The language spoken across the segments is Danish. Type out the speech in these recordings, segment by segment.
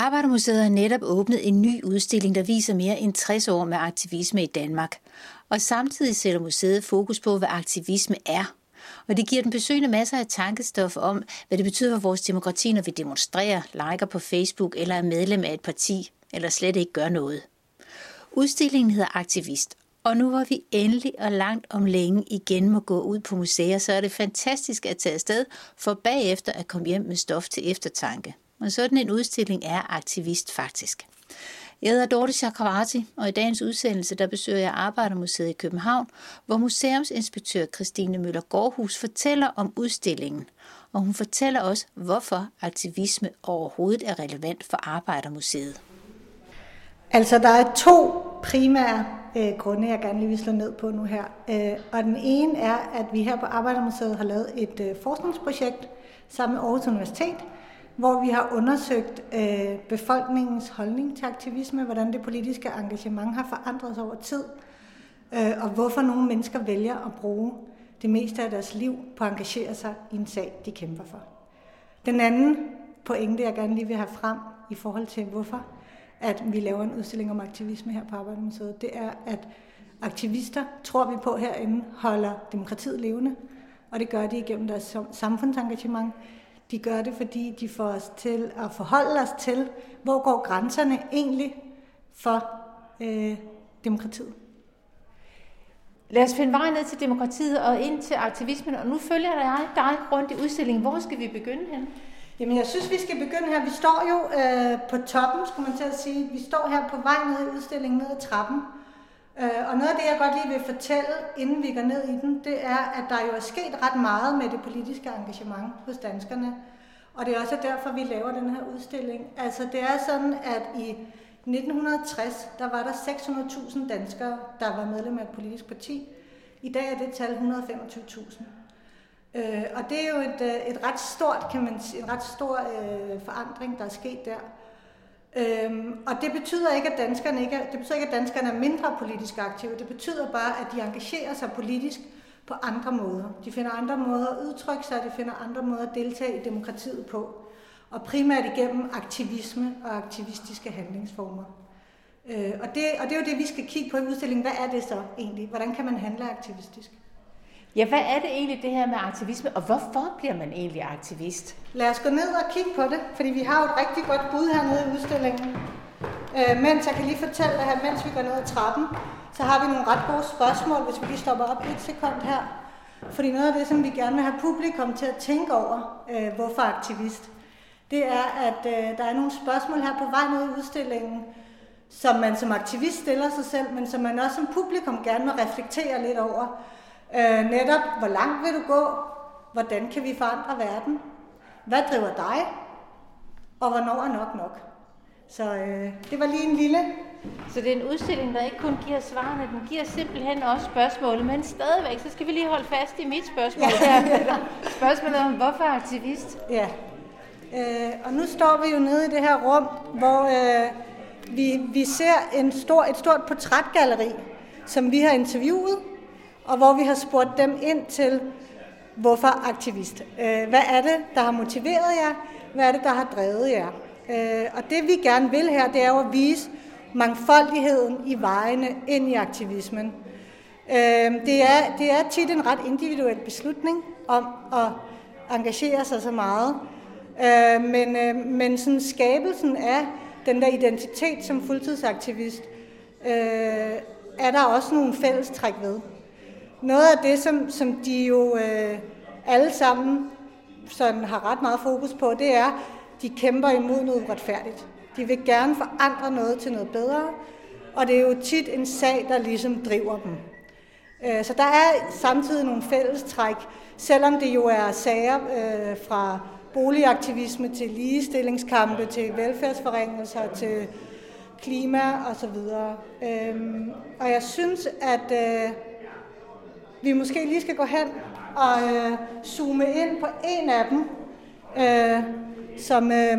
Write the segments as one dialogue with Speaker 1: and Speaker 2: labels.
Speaker 1: Arbejdermuseet har netop åbnet en ny udstilling, der viser mere end 60 år med aktivisme i Danmark. Og samtidig sætter museet fokus på, hvad aktivisme er. Og det giver den besøgende masser af tankestof om, hvad det betyder for vores demokrati, når vi demonstrerer, liker på Facebook eller er medlem af et parti, eller slet ikke gør noget. Udstillingen hedder Aktivist, og nu hvor vi endelig og langt om længe igen må gå ud på museer, så er det fantastisk at tage afsted for bagefter at komme hjem med stof til eftertanke. Men sådan en udstilling er aktivist faktisk. Jeg hedder Dorte Chakravarti, og i dagens udsendelse der besøger jeg Arbejdermuseet i København, hvor museumsinspektør Christine Møller Gårdhus fortæller om udstillingen. Og hun fortæller også, hvorfor aktivisme overhovedet er relevant for Arbejdermuseet.
Speaker 2: Altså, der er to primære øh, grunde, jeg gerne lige vil slå ned på nu her. Øh, og den ene er, at vi her på Arbejdermuseet har lavet et øh, forskningsprojekt sammen med Aarhus Universitet, hvor vi har undersøgt øh, befolkningens holdning til aktivisme, hvordan det politiske engagement har forandret sig over tid, øh, og hvorfor nogle mennesker vælger at bruge det meste af deres liv på at engagere sig i en sag, de kæmper for. Den anden pointe, jeg gerne lige vil have frem i forhold til, hvorfor at vi laver en udstilling om aktivisme her på Arbejdermuseet, det er, at aktivister, tror vi på herinde, holder demokratiet levende, og det gør de igennem deres samfundsengagement. De gør det, fordi de får os til at forholde os til, hvor går grænserne egentlig for øh, demokratiet.
Speaker 1: Lad os finde vej ned til demokratiet og ind til aktivismen, og nu følger jeg dig rundt i udstillingen. Hvor skal vi begynde hen?
Speaker 2: Jamen, jeg synes, vi skal begynde her. Vi står jo øh, på toppen, skulle man til at sige. Vi står her på vej ned i udstillingen, ned ad trappen. Øh, og noget af det, jeg godt lige vil fortælle, inden vi går ned i den, det er, at der jo er sket ret meget med det politiske engagement hos danskerne. Og det er også derfor, vi laver den her udstilling. Altså, det er sådan, at i 1960, der var der 600.000 danskere, der var medlem af et politisk parti. I dag er det tal 125.000. Øh, og det er jo et, øh, et ret stort, kan man sige, en ret stor øh, forandring, der er sket der. Øhm, og det betyder ikke, at danskerne ikke er, det betyder ikke, at danskerne er mindre politisk aktive. Det betyder bare, at de engagerer sig politisk på andre måder. De finder andre måder at udtrykke sig, de finder andre måder at deltage i demokratiet på. Og primært igennem aktivisme og aktivistiske handlingsformer. Øh, og, det, og det er jo det, vi skal kigge på i udstillingen. Hvad er det så egentlig? Hvordan kan man handle aktivistisk?
Speaker 1: Ja, hvad er det egentlig det her med aktivisme, og hvorfor bliver man egentlig aktivist?
Speaker 2: Lad os gå ned og kigge på det, fordi vi har jo et rigtig godt bud hernede i udstillingen. Øh, mens jeg kan lige fortælle dig her, mens vi går ned ad trappen, så har vi nogle ret gode spørgsmål, hvis vi lige stopper op et sekund her. Fordi noget af det, som vi gerne vil have publikum til at tænke over, øh, hvorfor aktivist, det er, at øh, der er nogle spørgsmål her på vej ned i udstillingen, som man som aktivist stiller sig selv, men som man også som publikum gerne vil reflektere lidt over. Øh, netop, hvor langt vil du gå? Hvordan kan vi forandre verden? Hvad driver dig? Og hvornår er nok nok? Så øh, det var lige en lille...
Speaker 1: Så det er en udstilling, der ikke kun giver svarene, den giver simpelthen også spørgsmålet, men stadigvæk, så skal vi lige holde fast i mit spørgsmål ja. her. Spørgsmålet om, hvorfor aktivist?
Speaker 2: Ja, øh, og nu står vi jo nede i det her rum, hvor øh, vi, vi ser en stor, et stort portrætgalleri, som vi har interviewet, og hvor vi har spurgt dem ind til, hvorfor aktivist. Øh, hvad er det, der har motiveret jer? Hvad er det, der har drevet jer? Øh, og det vi gerne vil her, det er jo at vise mangfoldigheden i vejene ind i aktivismen. Øh, det, er, det er tit en ret individuel beslutning om at engagere sig så meget. Men, men sådan skabelsen af den der identitet som fuldtidsaktivist, er der også nogle fællestræk ved. Noget af det, som, som de jo øh, alle sammen sådan har ret meget fokus på, det er, de kæmper imod noget uretfærdigt. De vil gerne forandre noget til noget bedre, og det er jo tit en sag, der ligesom driver dem. Øh, så der er samtidig nogle fællestræk, selvom det jo er sager øh, fra boligaktivisme til ligestillingskampe, til velfærdsforringelser, til klima osv. Øhm, og jeg synes, at øh, vi måske lige skal gå hen og øh, zoome ind på en af dem, øh, som, øh,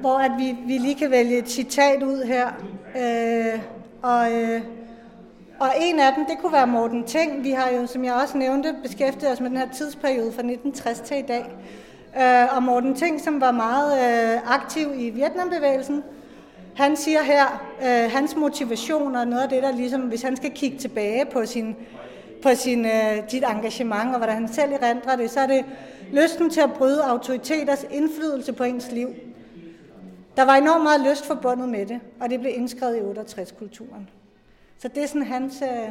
Speaker 2: hvor at vi, vi lige kan vælge et citat ud her. Øh, og, øh, og en af dem, det kunne være Morten Ting. Vi har jo, som jeg også nævnte, beskæftiget os med den her tidsperiode fra 1960 til i dag. Øh, og Morten Ting, som var meget øh, aktiv i Vietnambevægelsen, han siger her, øh, hans motivation og noget af det, der ligesom, hvis han skal kigge tilbage på sin, på sin, øh, dit engagement og hvordan han selv erindrer det, så er det lysten til at bryde autoriteters indflydelse på ens liv. Der var enormt meget lyst forbundet med det, og det blev indskrevet i 68-kulturen. Så det er sådan hans... Øh...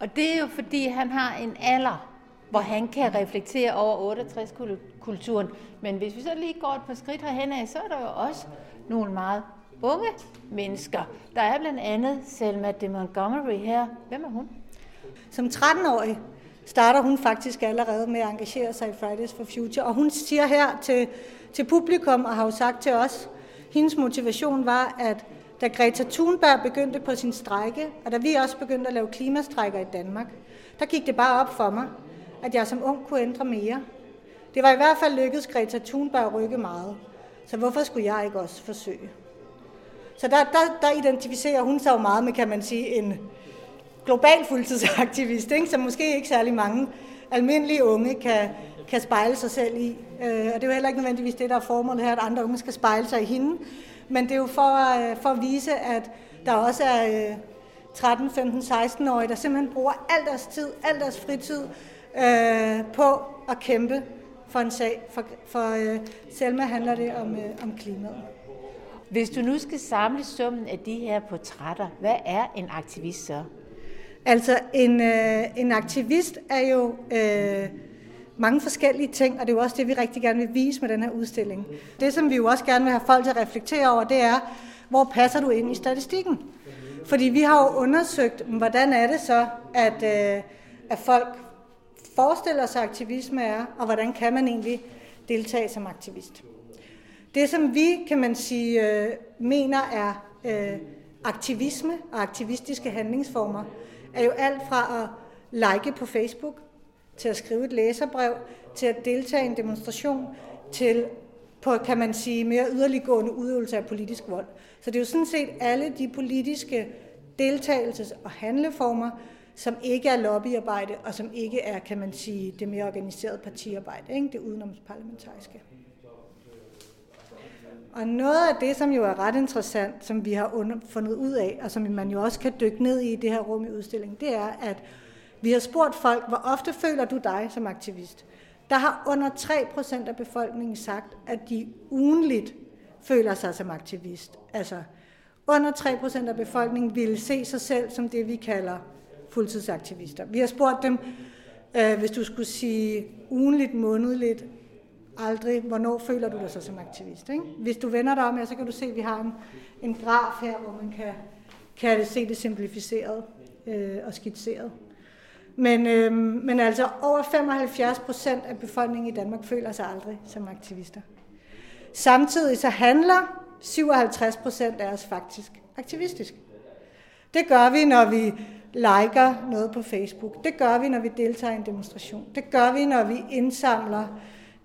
Speaker 1: Og det er jo fordi, han har en alder, hvor han kan reflektere over 68-kulturen. Men hvis vi så lige går et par skridt herhen af, så er der jo også nogle meget unge mennesker. Der er blandt andet Selma de Montgomery her. Hvem er hun?
Speaker 2: Som 13-årig starter hun faktisk allerede med at engagere sig i Fridays for Future. Og hun siger her til, til publikum, og har jo sagt til os, hendes motivation var, at da Greta Thunberg begyndte på sin strække, og da vi også begyndte at lave klimastrækker i Danmark, der gik det bare op for mig, at jeg som ung kunne ændre mere. Det var i hvert fald lykkedes Greta Thunberg at rykke meget. Så hvorfor skulle jeg ikke også forsøge? Så der, der, der identificerer hun sig jo meget med, kan man sige, en global fuldtidsaktivist, ikke? som måske ikke særlig mange almindelige unge kan, kan spejle sig selv i. Øh, og det er jo heller ikke nødvendigvis det, der er formålet her, at andre unge skal spejle sig i hende. Men det er jo for, øh, for at vise, at der også er øh, 13, 15, 16-årige, der simpelthen bruger al deres tid, al deres fritid øh, på at kæmpe for en sag. For, for øh, Selma handler det om, øh, om klimaet.
Speaker 1: Hvis du nu skal samle summen af de her portrætter, hvad er en aktivist så?
Speaker 2: Altså, en, øh, en aktivist er jo øh, mange forskellige ting, og det er jo også det, vi rigtig gerne vil vise med den her udstilling. Det, som vi jo også gerne vil have folk til at reflektere over, det er, hvor passer du ind i statistikken? Fordi vi har jo undersøgt, hvordan er det så, at, øh, at folk forestiller sig, aktivisme er, og hvordan kan man egentlig deltage som aktivist. Det, som vi, kan man sige, øh, mener er øh, aktivisme og aktivistiske handlingsformer, er jo alt fra at like på Facebook, til at skrive et læserbrev, til at deltage i en demonstration, til på, kan man sige, mere yderliggående udøvelse af politisk vold. Så det er jo sådan set alle de politiske deltagelses- og handleformer, som ikke er lobbyarbejde, og som ikke er, kan man sige, det mere organiserede partiarbejde, ikke? det udenomsparlamentariske. Og noget af det, som jo er ret interessant, som vi har under, fundet ud af, og som man jo også kan dykke ned i i det her rum i udstillingen, det er, at vi har spurgt folk, hvor ofte føler du dig som aktivist? Der har under 3% af befolkningen sagt, at de ugenligt føler sig som aktivist. Altså under 3% af befolkningen ville se sig selv som det, vi kalder fuldtidsaktivister. Vi har spurgt dem, øh, hvis du skulle sige ugenligt, månedligt, aldrig, hvornår føler du dig så som aktivist. Ikke? Hvis du vender dig om her, så kan du se, at vi har en, en graf her, hvor man kan, kan se det simplificeret øh, og skitseret. Men, øh, men altså over 75 procent af befolkningen i Danmark føler sig aldrig som aktivister. Samtidig så handler 57 procent af os faktisk aktivistisk. Det gør vi, når vi liker noget på Facebook. Det gør vi, når vi deltager i en demonstration. Det gør vi, når vi indsamler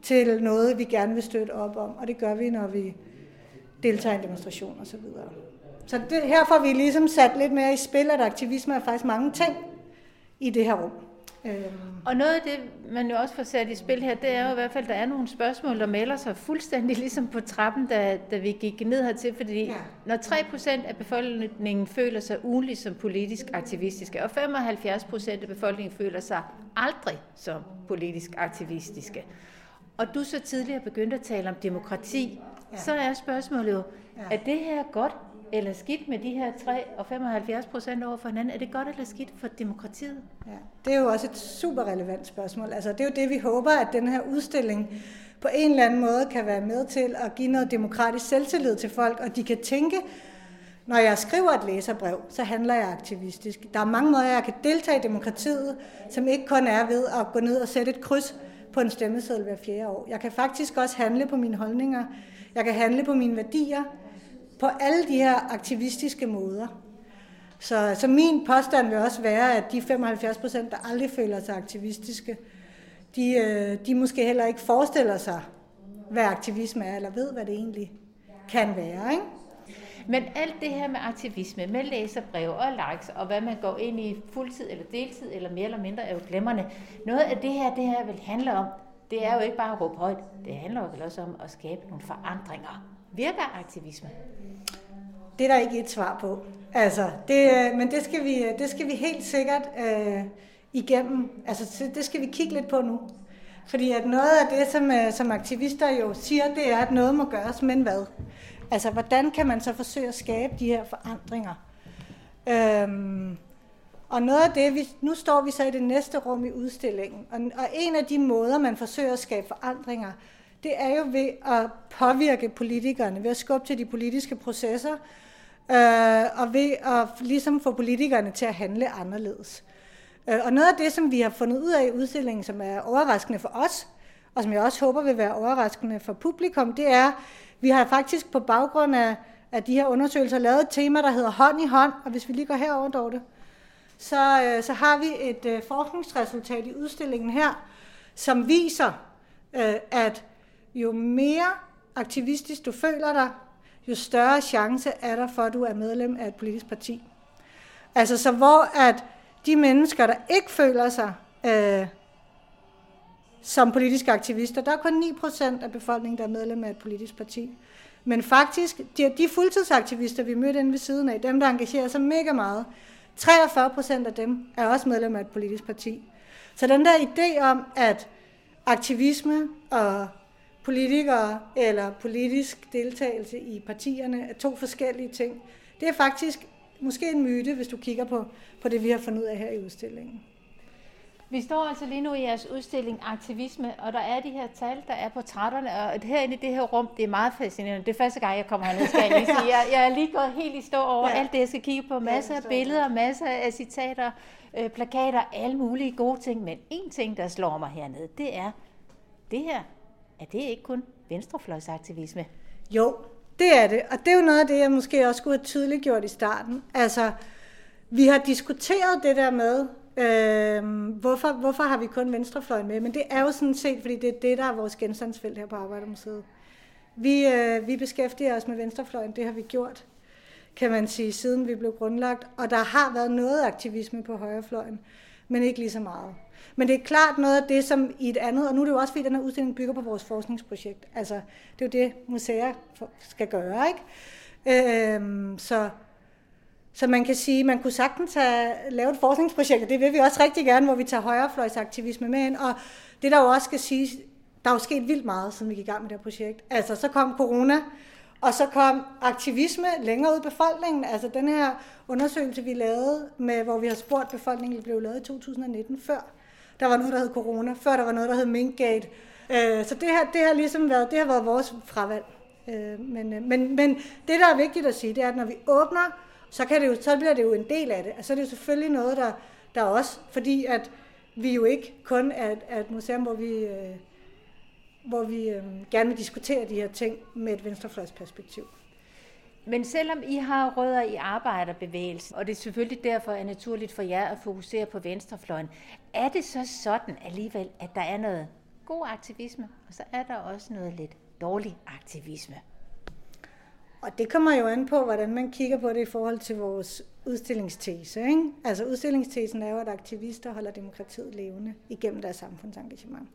Speaker 2: til noget, vi gerne vil støtte op om. Og det gør vi, når vi deltager i en demonstration osv. Så det, her får vi ligesom sat lidt mere i spil, at aktivisme er faktisk mange ting i det her rum.
Speaker 1: Øhm. Og noget af det, man jo også får sat i spil her, det er jo i hvert fald, at der er nogle spørgsmål, der melder sig fuldstændig ligesom på trappen, da, da vi gik ned hertil, fordi ja. når 3% af befolkningen føler sig ugenligt som politisk aktivistiske, og 75% af befolkningen føler sig aldrig som politisk aktivistiske, og du så tidligere begyndte at tale om demokrati, ja. så er spørgsmålet jo, ja. er det her godt eller skidt med de her 3 og 75 procent over for hinanden? Er det godt eller skidt for demokratiet?
Speaker 2: Ja, det er jo også et super relevant spørgsmål. Altså, det er jo det, vi håber, at den her udstilling på en eller anden måde kan være med til at give noget demokratisk selvtillid til folk, og de kan tænke, når jeg skriver et læserbrev, så handler jeg aktivistisk. Der er mange måder, jeg kan deltage i demokratiet, som ikke kun er ved at gå ned og sætte et kryds på en stemmeseddel hver fjerde år. Jeg kan faktisk også handle på mine holdninger. Jeg kan handle på mine værdier på alle de her aktivistiske måder. Så, så min påstand vil også være, at de 75 procent, der aldrig føler sig aktivistiske, de, øh, de måske heller ikke forestiller sig, hvad aktivisme er, eller ved, hvad det egentlig kan være. Ikke?
Speaker 1: Men alt det her med aktivisme, med læserbrev og likes, og hvad man går ind i fuldtid eller deltid, eller mere eller mindre, er jo glemmerne. Noget af det her, det her vil handle om, det er jo ikke bare at råbe højt. Det handler jo vel også om at skabe nogle forandringer. Virker aktivisme?
Speaker 2: Det er der ikke et svar på. Altså, det, øh, men det skal, vi, øh, det skal vi helt sikkert øh, igennem. Altså, det skal vi kigge lidt på nu. Fordi at noget af det, som, øh, som aktivister jo siger, det er, at noget må gøres, men hvad? Altså, hvordan kan man så forsøge at skabe de her forandringer? Øhm, og noget af det, vi, nu står vi så i det næste rum i udstillingen, og, og en af de måder, man forsøger at skabe forandringer, det er jo ved at påvirke politikerne, ved at skubbe til de politiske processer, øh, og ved at ligesom få politikerne til at handle anderledes. Øh, og noget af det, som vi har fundet ud af i udstillingen, som er overraskende for os, og som jeg også håber vil være overraskende for publikum, det er, vi har faktisk på baggrund af, af de her undersøgelser lavet et tema, der hedder hånd i hånd, og hvis vi lige går herover, Dorte, så, øh, så har vi et øh, forskningsresultat i udstillingen her, som viser, øh, at jo mere aktivistisk du føler dig, jo større chance er der for, at du er medlem af et politisk parti. Altså så hvor at de mennesker, der ikke føler sig øh, som politiske aktivister, der er kun 9% af befolkningen, der er medlem af et politisk parti. Men faktisk, de, de fuldtidsaktivister, vi mødte inde ved siden af, dem der engagerer sig mega meget, 43% af dem er også medlem af et politisk parti. Så den der idé om, at aktivisme og politikere eller politisk deltagelse i partierne er to forskellige ting, det er faktisk måske en myte, hvis du kigger på, på det, vi har fundet ud af her i udstillingen.
Speaker 1: Vi står altså lige nu i jeres udstilling Aktivisme, og der er de her tal, der er portrætterne, og herinde i det her rum, det er meget fascinerende. Det er første gang, jeg kommer herned, skal jeg lige sige. Jeg, jeg er lige gået helt i stå over ja. alt det, jeg skal kigge på. Masser af billeder, masser af citater, øh, plakater, alle mulige gode ting. Men en ting, der slår mig hernede, det er, det her, er det ikke kun venstrefløjsaktivisme?
Speaker 2: Jo, det er det. Og det er jo noget af det, jeg måske også skulle have tydeligt gjort i starten. Altså, vi har diskuteret det der med, Øh, hvorfor, hvorfor har vi kun venstrefløjen med? Men det er jo sådan set, fordi det er det, der er vores genstandsfelt her på Arbejdermuseet. Vi, øh, vi beskæftiger os med venstrefløjen, det har vi gjort, kan man sige, siden vi blev grundlagt. Og der har været noget aktivisme på højrefløjen, men ikke lige så meget. Men det er klart noget af det, som i et andet, og nu er det jo også fordi, den her udstilling bygger på vores forskningsprojekt. Altså, det er jo det, museer skal gøre, ikke? Øh, så så man kan sige, man kunne sagtens have lavet et forskningsprojekt, og det vil vi også rigtig gerne, hvor vi tager højrefløjsaktivisme med ind. Og det der jo også skal sige, der er jo sket vildt meget, siden vi gik i gang med det her projekt. Altså, så kom corona, og så kom aktivisme længere ud i befolkningen. Altså den her undersøgelse, vi lavede, med, hvor vi har spurgt befolkningen, blev lavet i 2019 før. Der var noget, der hed corona, før der var noget, der hed Minkgate. Øh, så det, her, det har ligesom været, det har været vores fravalg. Øh, men, øh, men, men det, der er vigtigt at sige, det er, at når vi åbner så, kan det jo, så bliver det jo en del af det. Altså, så er det jo selvfølgelig noget, der, der også, fordi at vi jo ikke kun er, er et museum, hvor vi, øh, hvor vi øh, gerne vil diskutere de her ting med et venstrefløjsperspektiv.
Speaker 1: Men selvom I har rødder i arbejderbevægelsen, og det er selvfølgelig derfor er naturligt for jer at fokusere på venstrefløjen, er det så sådan alligevel, at der er noget god aktivisme, og så er der også noget lidt dårlig aktivisme?
Speaker 2: Og det kommer jo an på, hvordan man kigger på det i forhold til vores udstillingstese. Ikke? Altså udstillingstesen er jo, at aktivister holder demokratiet levende igennem deres samfundsengagement.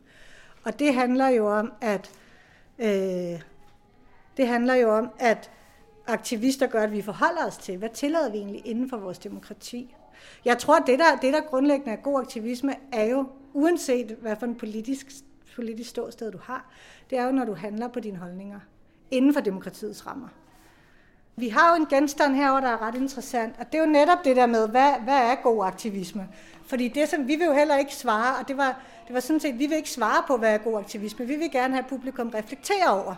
Speaker 2: Og det handler jo om, at øh, det handler jo om, at aktivister gør, at vi forholder os til, hvad tillader vi egentlig inden for vores demokrati. Jeg tror, at det der, det der grundlæggende er god aktivisme, er jo, uanset hvad for en politisk, politisk ståsted du har, det er jo, når du handler på dine holdninger inden for demokratiets rammer. Vi har jo en genstand herover, der er ret interessant, og det er jo netop det der med, hvad, hvad er god aktivisme? Fordi det, som vi vil jo heller ikke svare, og det var, det var sådan set, vi vil ikke svare på, hvad er god aktivisme. Vi vil gerne have publikum reflektere over,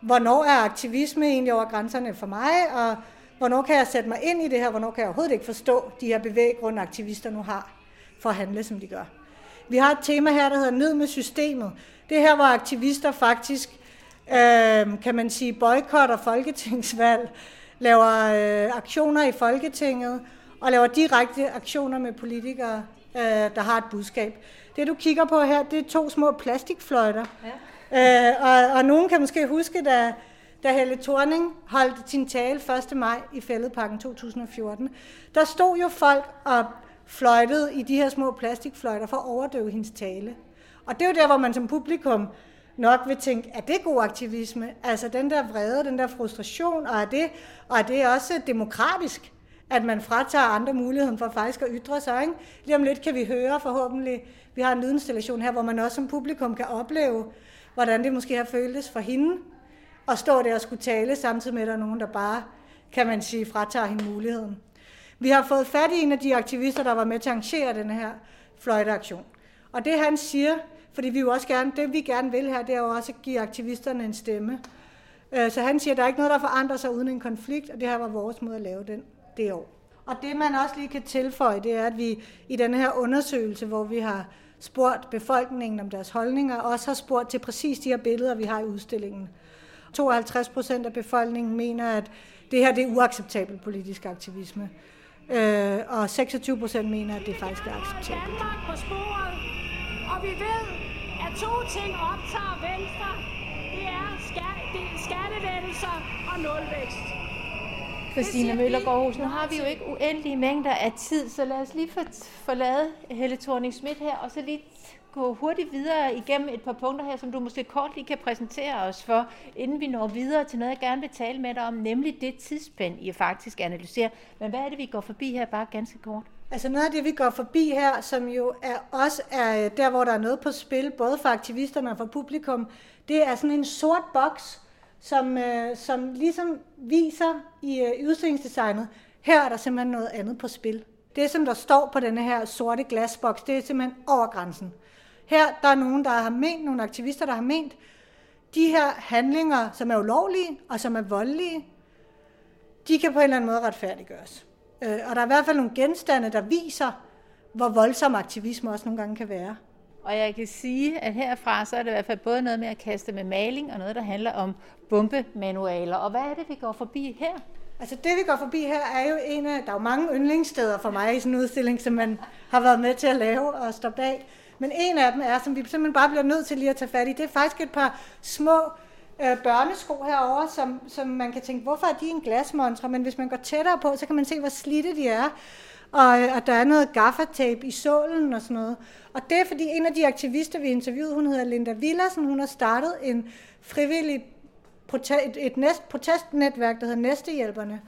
Speaker 2: hvornår er aktivisme egentlig over grænserne for mig, og hvornår kan jeg sætte mig ind i det her, hvornår kan jeg overhovedet ikke forstå de her bevæggrunde, aktivister nu har for at handle, som de gør. Vi har et tema her, der hedder Ned med systemet. Det her, hvor aktivister faktisk øh, kan man sige, boykotter folketingsvalg, laver øh, aktioner i Folketinget og laver direkte aktioner med politikere, øh, der har et budskab. Det du kigger på her, det er to små plastikfløjter. Ja. Øh, og, og nogen kan måske huske, da, da Helle Thorning holdt sin tale 1. maj i Fælledparken 2014. Der stod jo folk og fløjtede i de her små plastikfløjter for at overdøve hendes tale. Og det er jo der, hvor man som publikum nok vil tænke, er det god aktivisme? Altså den der vrede, den der frustration, og er det, og er det også demokratisk, at man fratager andre muligheden for faktisk at ytre sig? Ikke? Lige om lidt kan vi høre forhåbentlig, vi har en lydinstallation her, hvor man også som publikum kan opleve, hvordan det måske har føltes for hende, at stå der og skulle tale, samtidig med, at der er nogen, der bare, kan man sige, fratager hende muligheden. Vi har fået fat i en af de aktivister, der var med til at arrangere den her fløjteaktion. Og det han siger, fordi vi jo også gerne, det vi gerne vil her, det er jo også at give aktivisterne en stemme. Øh, så han siger, at der er ikke noget, der forandrer sig uden en konflikt, og det her var vores måde at lave den det år. Og det man også lige kan tilføje, det er, at vi i den her undersøgelse, hvor vi har spurgt befolkningen om deres holdninger, også har spurgt til præcis de her billeder, vi har i udstillingen. 52 procent af befolkningen mener, at det her det er uacceptabel politisk aktivisme. Øh, og 26 procent mener, at det faktisk er acceptabelt.
Speaker 3: Danmark på sporet, og vi ved, to ting optager Venstre. Det er skattelettelser og nulvækst.
Speaker 1: Christine Møller nu har vi jo ikke uendelige mængder af tid, så lad os lige forlade Helle thorning Schmidt her, og så lige gå hurtigt videre igennem et par punkter her, som du måske kort lige kan præsentere os for, inden vi når videre til noget, jeg gerne vil tale med dig om, nemlig det tidsspænd, I faktisk analyserer. Men hvad er det, vi går forbi her, bare ganske kort?
Speaker 2: Altså noget af det, vi går forbi her, som jo er også er øh, der, hvor der er noget på spil, både for aktivisterne og for publikum, det er sådan en sort boks, som, øh, som ligesom viser i øh, udstillingsdesignet, her er der simpelthen noget andet på spil. Det, som der står på denne her sorte glasboks, det er simpelthen over grænsen. Her der er nogen, der har ment, nogle aktivister, der har ment, de her handlinger, som er ulovlige og som er voldelige, de kan på en eller anden måde retfærdiggøres. Øh, og der er i hvert fald nogle genstande, der viser, hvor voldsom aktivisme også nogle gange kan være.
Speaker 1: Og jeg kan sige, at herfra så er det i hvert fald både noget med at kaste med maling, og noget, der handler om bombemanualer. Og hvad er det, vi går forbi her?
Speaker 2: Altså det, vi går forbi her, er jo en af, der er jo mange yndlingssteder for mig i sådan en udstilling, som man har været med til at lave og stå bag. Men en af dem er, som vi simpelthen bare bliver nødt til lige at tage fat i, det er faktisk et par små øh, børnesko herover, som, som man kan tænke, hvorfor er de en glasmontre? Men hvis man går tættere på, så kan man se, hvor slidte de er. Og, øh, og der er noget gaffatape i sålen og sådan noget. Og det er fordi en af de aktivister, vi interviewede, hun hedder Linda Villersen, hun har startet en frivillig et, et næst, protestnetværk, der hedder Næstehjælperne.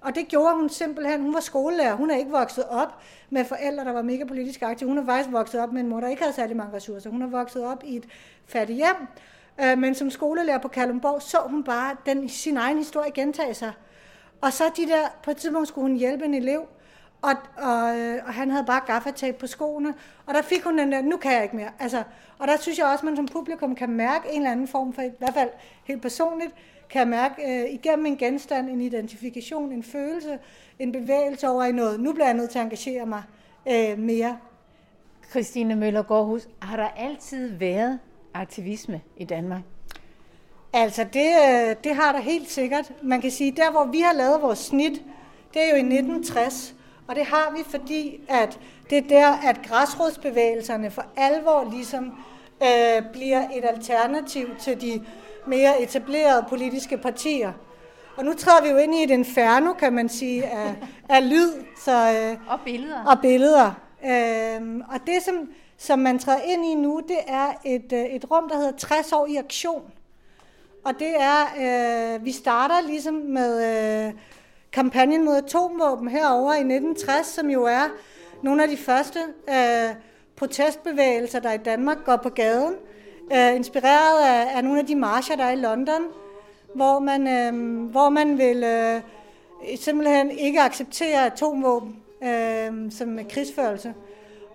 Speaker 2: Og det gjorde hun simpelthen. Hun var skolelærer. Hun er ikke vokset op med forældre, der var mega politisk aktive. Hun er faktisk vokset op med en mor, der ikke havde særlig mange ressourcer. Hun er vokset op i et fattigt hjem. Øh, men som skolelærer på Kalumborg så hun bare den, sin egen historie gentage sig. Og så de der, på et tidspunkt skulle hun hjælpe en elev, og, og, øh, og han havde bare gaffatape på skoene, og der fik hun den der, nu kan jeg ikke mere. Altså, og der synes jeg også, at man som publikum kan mærke en eller anden form for, i hvert fald helt personligt, kan mærke øh, igennem en genstand, en identifikation, en følelse, en bevægelse over i noget. Nu bliver jeg nødt til at engagere mig øh, mere.
Speaker 1: Christine Møller Gårdhus, har der altid været aktivisme i Danmark?
Speaker 2: Altså, det, øh, det har der helt sikkert. Man kan sige, der hvor vi har lavet vores snit, det er jo i 1960. Og det har vi, fordi at det er der, at græsrodsbevægelserne for alvor ligesom øh, bliver et alternativ til de mere etablerede politiske partier. Og nu træder vi jo ind i et inferno, kan man sige, af, af lyd. Så,
Speaker 1: øh, og billeder.
Speaker 2: Og billeder. Øh, og det, som, som man træder ind i nu, det er et, øh, et rum, der hedder 60 år i aktion. Og det er, øh, vi starter ligesom med øh, kampagnen mod atomvåben herover i 1960, som jo er nogle af de første øh, protestbevægelser, der i Danmark går på gaden, øh, inspireret af, af nogle af de marcher, der er i London, hvor man, øh, hvor man vil øh, simpelthen ikke acceptere atomvåben øh, som krigsførelse.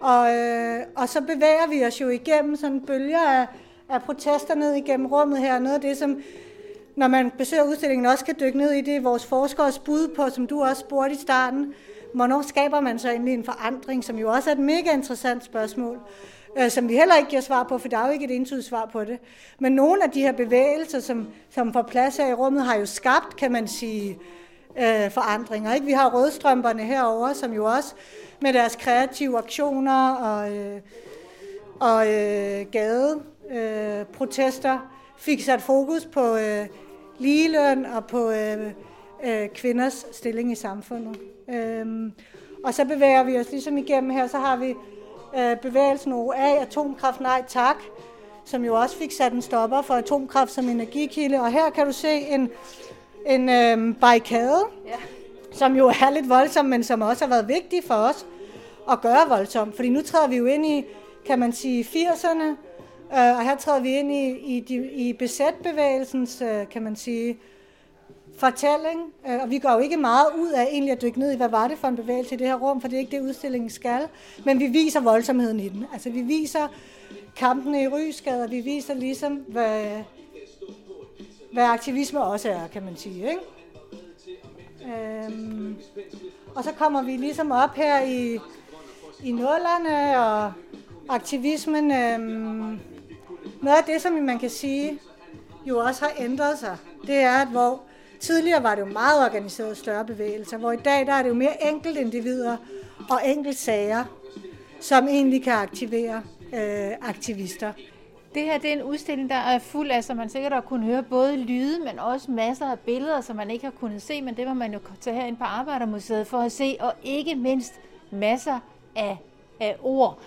Speaker 2: Og, øh, og så bevæger vi os jo igennem sådan bølger af, af protester ned igennem rummet her. Noget af det, som når man besøger udstillingen, også kan dykke ned i det, vores forskers bud på, som du også spurgte i starten. Hvornår skaber man så egentlig en forandring, som jo også er et mega interessant spørgsmål, øh, som vi heller ikke giver svar på, for der er jo ikke et entydigt svar på det. Men nogle af de her bevægelser, som, som får plads her i rummet, har jo skabt, kan man sige, øh, øh, forandringer. Ikke? Vi har rødstrømperne herover, som jo også med deres kreative aktioner og, øh, og øh, gade øh, protester fik sat fokus på øh, ligeløn og på øh, øh, kvinders stilling i samfundet. Øh, og så bevæger vi os ligesom igennem her, så har vi øh, bevægelsen OA, Atomkraft Nej Tak, som jo også fik sat en stopper for atomkraft som energikilde. Og her kan du se en, en øh, barrikade, ja. som jo er lidt voldsom, men som også har været vigtig for os at gøre voldsomt. Fordi nu træder vi jo ind i, kan man sige, 80'erne, øh, og her træder vi ind i, i, de, i besætbevægelsens, øh, kan man sige, fortælling, øh, og vi går jo ikke meget ud af egentlig at dykke ned i, hvad var det for en bevægelse i det her rum, for det er ikke det, udstillingen skal, men vi viser voldsomheden i den. Altså vi viser kampene i Rysgade, og vi viser ligesom, hvad, hvad aktivisme også er, kan man sige. Ikke? Øhm, og så kommer vi ligesom op her i, i nullerne, og aktivismen, øhm, noget af det, som man kan sige, jo også har ændret sig, det er, at hvor tidligere var det jo meget organiseret større bevægelser, hvor i dag der er det jo mere enkelt individer og enkelt sager, som egentlig kan aktivere øh, aktivister.
Speaker 1: Det her det er en udstilling, der er fuld af, så man sikkert har kunnet høre både lyde, men også masser af billeder, som man ikke har kunnet se, men det var man jo tage herind på Arbejdermuseet for at se, og ikke mindst masser af, af ord.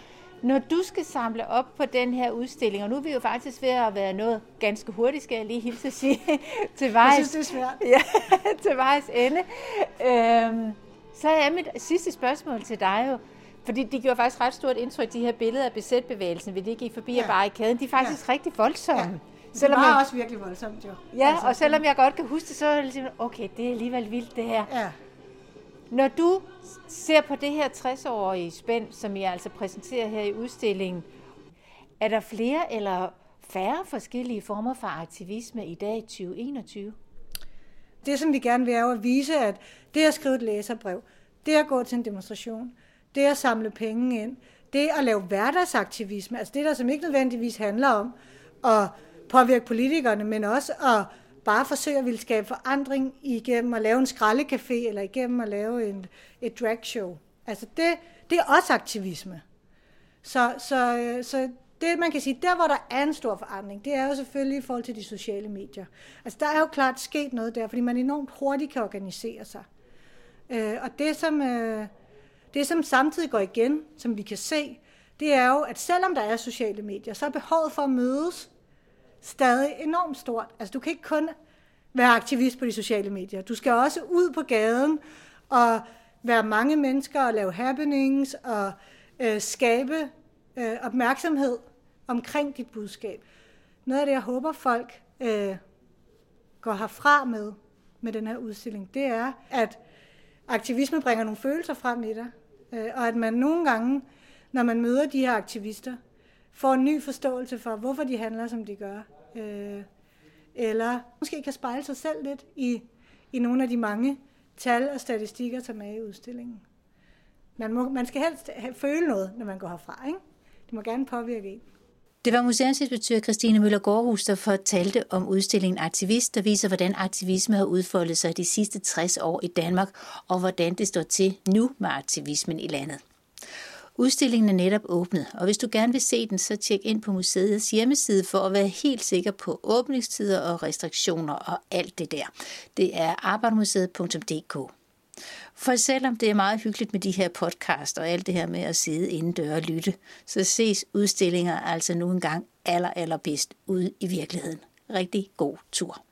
Speaker 1: Når du skal samle op på den her udstilling, og nu er vi jo faktisk ved at være noget ganske hurtigt, skal jeg lige hilse at sige, til vejs,
Speaker 2: jeg synes, det er svært.
Speaker 1: Ja, til vejs ende. Øhm, så er mit sidste spørgsmål til dig jo, fordi de gjorde faktisk ret stort indtryk, de her billeder af besætbevægelsen, vi lige gik forbi ja. af barrikaden. De er faktisk ja. rigtig voldsomme. Ja.
Speaker 2: Det selvom var jeg, også virkelig voldsomt, jo.
Speaker 1: Ja, altså, og selvom jeg godt kan huske det, så er det ligesom, okay, det er alligevel vildt det her. Ja. Når du ser på det her 60-årige spænd, som I altså præsenterer her i udstillingen, er der flere eller færre forskellige former for aktivisme i dag i 2021?
Speaker 2: Det, som vi gerne vil, er at vise, at det at skrive et læserbrev, det at gå til en demonstration, det at samle penge ind, det at lave hverdagsaktivisme, altså det der som ikke nødvendigvis handler om at påvirke politikerne, men også at bare forsøge at ville skabe forandring igennem at lave en skraldecafé eller igennem at lave en, et dragshow. Altså det, det er også aktivisme. Så, så, øh, så det man kan sige, der hvor der er en stor forandring, det er jo selvfølgelig i forhold til de sociale medier. Altså der er jo klart sket noget der, fordi man enormt hurtigt kan organisere sig. Øh, og det som, øh, det som samtidig går igen, som vi kan se, det er jo, at selvom der er sociale medier, så er behovet for at mødes stadig enormt stort. Altså du kan ikke kun være aktivist på de sociale medier. Du skal også ud på gaden og være mange mennesker og lave happenings og øh, skabe øh, opmærksomhed omkring dit budskab. Noget af det, jeg håber folk øh, går herfra med, med den her udstilling, det er, at aktivisme bringer nogle følelser frem i dig, Øh, og at man nogle gange, når man møder de her aktivister, får en ny forståelse for, hvorfor de handler, som de gør. Øh, eller måske kan spejle sig selv lidt i, i nogle af de mange tal og statistikker, som er i udstillingen. Man, må, man skal helst have, føle noget, når man går herfra. Ikke? Det må gerne påvirke en.
Speaker 1: Det var museumsinspektør Christine Møller Gårdhus, der fortalte om udstillingen Aktivist, der viser, hvordan aktivisme har udfoldet sig de sidste 60 år i Danmark, og hvordan det står til nu med aktivismen i landet. Udstillingen er netop åbnet, og hvis du gerne vil se den, så tjek ind på museets hjemmeside for at være helt sikker på åbningstider og restriktioner og alt det der. Det er arbejdermuseet.dk. For selvom det er meget hyggeligt med de her podcast og alt det her med at sidde indendør og lytte, så ses udstillinger altså nu engang aller, allerbedst ude i virkeligheden. Rigtig god tur.